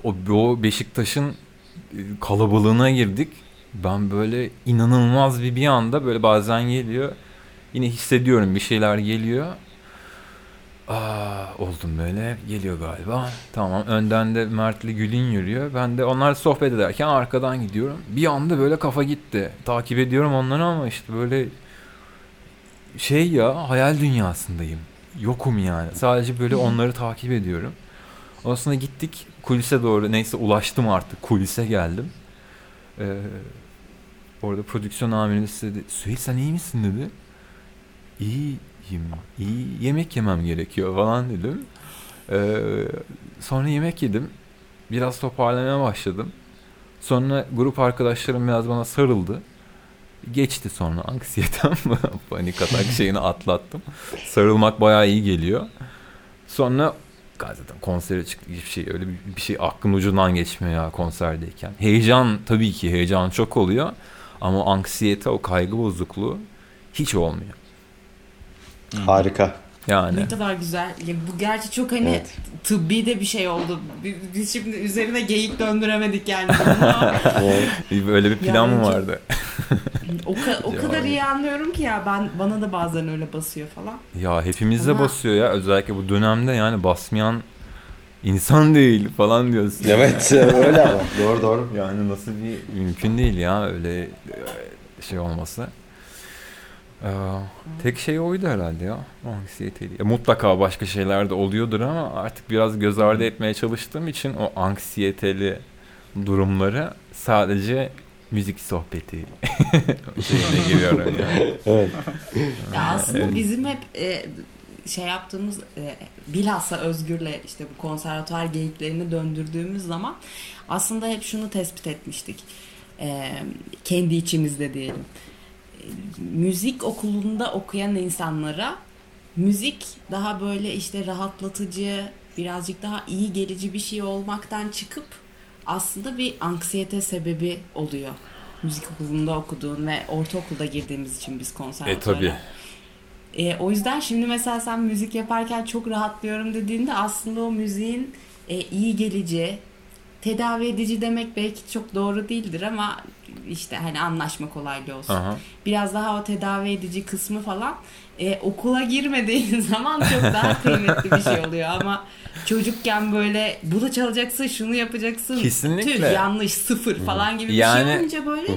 O, o Beşiktaş'ın e, kalabalığına girdik. Ben böyle inanılmaz bir bir anda böyle bazen geliyor. Yine hissediyorum bir şeyler geliyor. Aa, oldum böyle geliyor galiba. Tamam önden de Mertli Gül'ün yürüyor. Ben de onlar sohbet ederken arkadan gidiyorum. Bir anda böyle kafa gitti. Takip ediyorum onları ama işte böyle şey ya hayal dünyasındayım. Yokum yani. Sadece böyle onları takip ediyorum. Ondan gittik kulise doğru. Neyse ulaştım artık. Kulise geldim. Ee, orada prodüksiyon amirimiz dedi. Süheyl sen iyi misin dedi. İyi yiyeyim, iyi yemek yemem gerekiyor falan dedim. Ee, sonra yemek yedim. Biraz toparlamaya başladım. Sonra grup arkadaşlarım biraz bana sarıldı. Geçti sonra anksiyetem, (laughs) panik atak şeyini atlattım. Sarılmak bayağı iyi geliyor. Sonra zaten konsere çıktı hiçbir şey öyle bir, bir şey aklın ucundan geçmiyor ya konserdeyken. Heyecan tabii ki heyecan çok oluyor. Ama anksiyete, o kaygı bozukluğu hiç olmuyor. Harika. Yani. Ne kadar güzel. Ya bu gerçi çok hani Evet. tıbbi de bir şey oldu. Biz, şimdi üzerine geyik döndüremedik yani. (laughs) Böyle bir plan Yani mı vardı? o, ka- o (laughs) kadar iyi anlıyorum ki ya ben bana da bazen öyle basıyor falan. Ya hepimizde Ama- basıyor ya. Özellikle bu dönemde yani basmayan insan değil falan diyorsun. (laughs) Evet öyle ama. Doğru doğru. Yani nasıl bir mümkün değil ya öyle e, şey olması. Ee, tek şey oydu herhalde ya. Anksiyeteydi. Ya mutlaka başka şeyler de oluyordur ama artık biraz göz ardı etmeye çalıştığım için o anksiyeteli durumları sadece müzik sohbeti (laughs) şeyine giriyorum yani. Evet. Ya aslında Evet. bizim hep e, şey yaptığımız e, bilhassa Özgür'le işte bu konservatuvar geyiklerini döndürdüğümüz zaman aslında hep şunu tespit etmiştik. E, kendi içimizde diyelim. E, müzik okulunda okuyan insanlara müzik daha böyle işte rahatlatıcı, birazcık daha iyi gelici bir şey olmaktan çıkıp aslında bir anksiyete sebebi oluyor. Müzik okulunda okuduğun ve ortaokulda girdiğimiz için biz E konservatuvara. tabi. E, o yüzden şimdi mesela sen müzik yaparken çok rahatlıyorum dediğinde aslında o müziğin e, iyi gelici, tedavi edici demek belki çok doğru değildir ama işte hani anlaşma kolaylığı olsun. Aha. Biraz daha o tedavi edici kısmı falan e, okula girmediğin (laughs) zaman çok daha kıymetli bir şey oluyor ama çocukken böyle bunu çalacaksın, şunu yapacaksın. Kesinlikle. Tüh, yanlış, sıfır falan gibi bir Yani- şey olunca böyle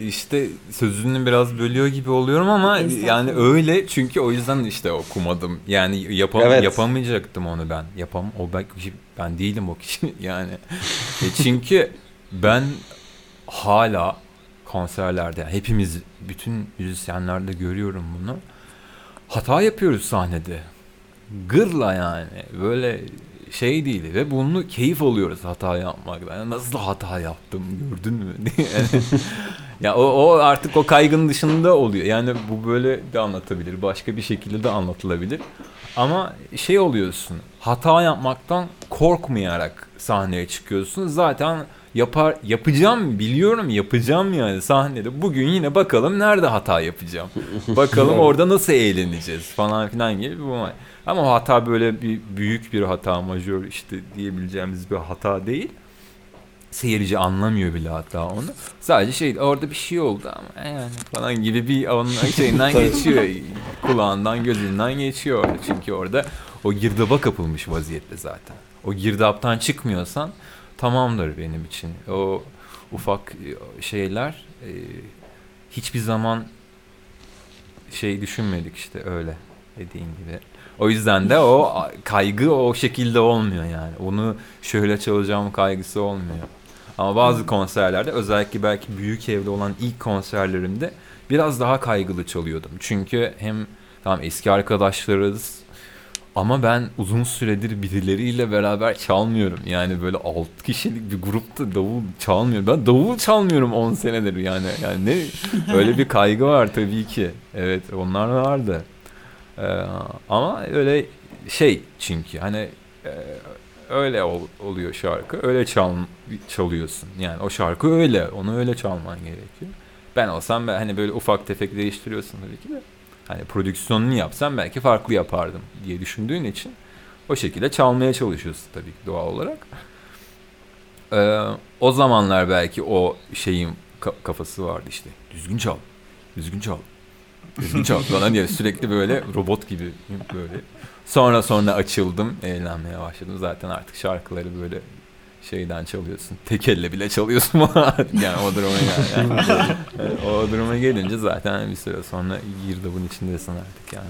İşte sözünü biraz bölüyor gibi oluyorum ama yani öyle çünkü o yüzden işte okumadım. Yani yapam Evet. yapamayacaktım onu ben. Yapam o ben ben değilim o kişi (laughs) yani. E çünkü ben hala konserlerde yani hepimiz bütün müzisyenlerde görüyorum bunu. Hata yapıyoruz sahnede. Gırla yani. Böyle şey değil ve bunu keyif alıyoruz hata yapmaktan. Yani nasıl hata yaptım gördün mü? (laughs) Ya o, o artık o kaygının dışında oluyor. Yani bu böyle de anlatabilir. Başka bir şekilde de anlatılabilir. Ama şey oluyorsun. Hata yapmaktan korkmayarak sahneye çıkıyorsun. Zaten yapar yapacağım biliyorum yapacağım yani sahnede. Bugün yine bakalım nerede hata yapacağım. (laughs) Bakalım orada nasıl eğleneceğiz falan filan gibi bu. Ama o hata böyle bir büyük bir hata, majör işte diyebileceğimiz bir hata değil. Seyirci anlamıyor bile hatta onu. Sadece şey orada bir şey oldu ama yani falan gibi bir onun şeyinden (laughs) geçiyor. Kulağından gözünden geçiyor. Çünkü orada o girdaba kapılmış vaziyette zaten. O girdaptan çıkmıyorsan tamamdır benim için. O ufak e, şeyler e, hiçbir zaman şey düşünmedik işte öyle dediğin gibi. O yüzden de o kaygı o şekilde olmuyor yani. Onu şöyle çalacağım kaygısı olmuyor. Ama bazı konserlerde özellikle belki büyük evde olan ilk konserlerimde biraz daha kaygılı çalıyordum. Çünkü hem tamam eski arkadaşlarız ama ben uzun süredir birileriyle beraber çalmıyorum. Yani böyle 6 kişilik bir grupta davul çalmıyorum. Ben davul çalmıyorum 10 senedir yani. Yani ne (laughs) öyle bir kaygı var tabii ki. Evet onlar vardı. Ee, ama öyle şey çünkü hani e, öyle ol, oluyor şarkı. Öyle çal, çalıyorsun. Yani o şarkı öyle. Onu öyle çalman gerekiyor. Ben olsam ben hani böyle ufak tefek değiştiriyorsun tabii ki de. Hani prodüksiyonunu yapsam belki farklı yapardım diye düşündüğün için o şekilde çalmaya çalışıyorsun tabii ki doğal olarak. Ee, o zamanlar belki o şeyin ka- kafası vardı işte. Düzgün çal. Düzgün çal. Düzgün çal falan diye sürekli böyle robot gibi böyle. Sonra sonra açıldım, eğlenmeye başladım. Zaten artık şarkıları böyle şeyden çalıyorsun. Tek elle bile çalıyorsun (laughs) yani o duruma yani. yani (laughs) o duruma gelince zaten bir süre sonra girdabın içindesin artık yani.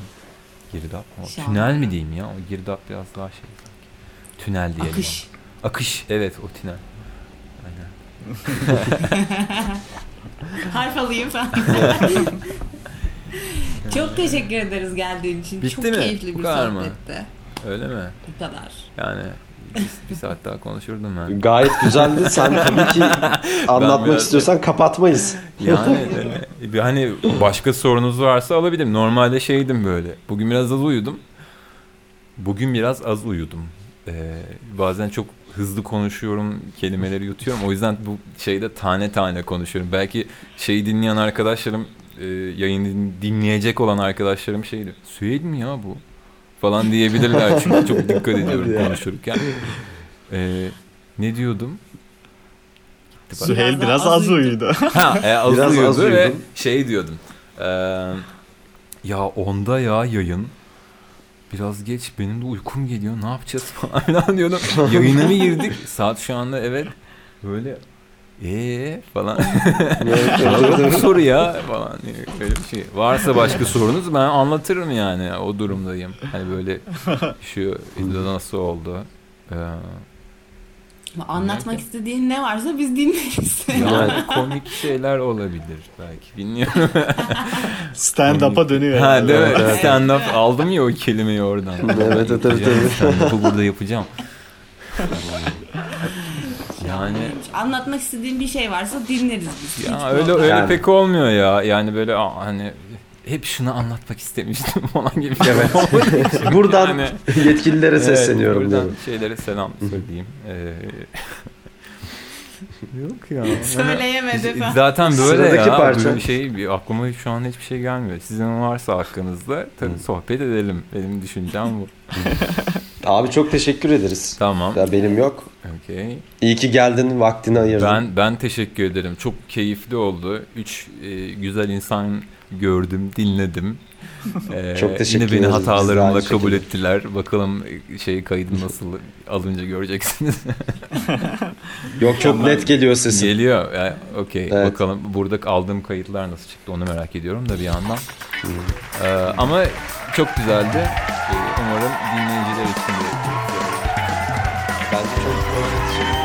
Girdap. Şahane. tünel mi diyeyim ya? O girdap biraz daha şey sanki. Tünel diyelim. akış. ona. Akış. Evet o tünel. Aynen. (laughs) Harf alayım falan. Çok teşekkür ederiz geldiğin için. Bitti Çok mi? keyifli Bu bir mı? sohbetti. Öyle mi? Bu kadar. Yani bir, bir saat daha konuşurdum ben. Gayet güzeldi. Sen tabii ki (laughs) anlatmak biraz- istiyorsan kapatmayız. Yani e, hani başka sorunuz varsa alabilirim. Normalde şeydim böyle. Bugün biraz az uyudum. Bugün biraz az uyudum. Ee, bazen çok hızlı konuşuyorum, kelimeleri yutuyorum. O yüzden bu şeyde tane tane konuşuyorum. Belki şeyi dinleyen arkadaşlarım, e, yayını dinleyecek olan arkadaşlarım şeydi. Süheyl mi ya bu? Falan diyebilirler (laughs) çünkü çok dikkat ediyorum konuşurken. Ee, ne diyordum? Süheyl biraz az uyudu. (laughs) ha, e, az biraz uyudu az ve uyudum. şey diyordum. E, ya onda ya yayın. Biraz geç benim de uykum geliyor ne yapacağız falan (laughs) diyordum. Yayına mı girdik? Saat şu anda evet. Böyle ee falan. (laughs) evet, soru ya falan böyle bir şey. Varsa başka sorunuz ben anlatırım yani o durumdayım. Hani böyle şu nasıl oldu. Ee, Anlatmak Belki. istediğin ne varsa biz dinleriz. (laughs) Yani komik şeyler olabilir belki bilmiyorum. (laughs) Stand-up'a dönüyor. Ha değil mi? Evet. Stand-up aldım ya o kelimeyi oradan. evet evet evet. Stand-up'ı burada yapacağım. Yani anlatmak istediğin bir şey varsa dinleriz biz. Ya Hiç öyle öyle yani. pek olmuyor ya. Yani böyle hani hep şunu anlatmak istemiştim (laughs) falan gibi. Evet. buradan yani, yetkililere sesleniyorum. Evet, buradan şeylere selam söyleyeyim. Ee, Yok ya. (laughs) Söyleyemedi falan. Zaten böyle Sıradaki ya. Parça. Bir şey aklıma şu an hiçbir şey gelmiyor. Sizin varsa hakkınızda tabii sohbet edelim. Benim düşüncem bu. (laughs) Abi çok teşekkür ederiz. Tamam. Ya benim yok. Okay. İyi ki geldin, vaktini ayırdın. Ben ben teşekkür ederim. Çok keyifli oldu. Üç e, güzel insan gördüm, dinledim. Ee, Çok teşekkür Yine beni hatalarımla kabul şekilde. ettiler. Bakalım şey kaydı (laughs) nasıl alınca göreceksiniz. (laughs) Yok çok net geliyor sesin. Geliyor. Yani, Okey. Evet. Bakalım burada aldığım kayıtlar nasıl çıktı onu merak ediyorum da bir yandan. Ee, ama çok güzeldi. Ee, umarım dinleyiciler için de. Bence çok öğretici.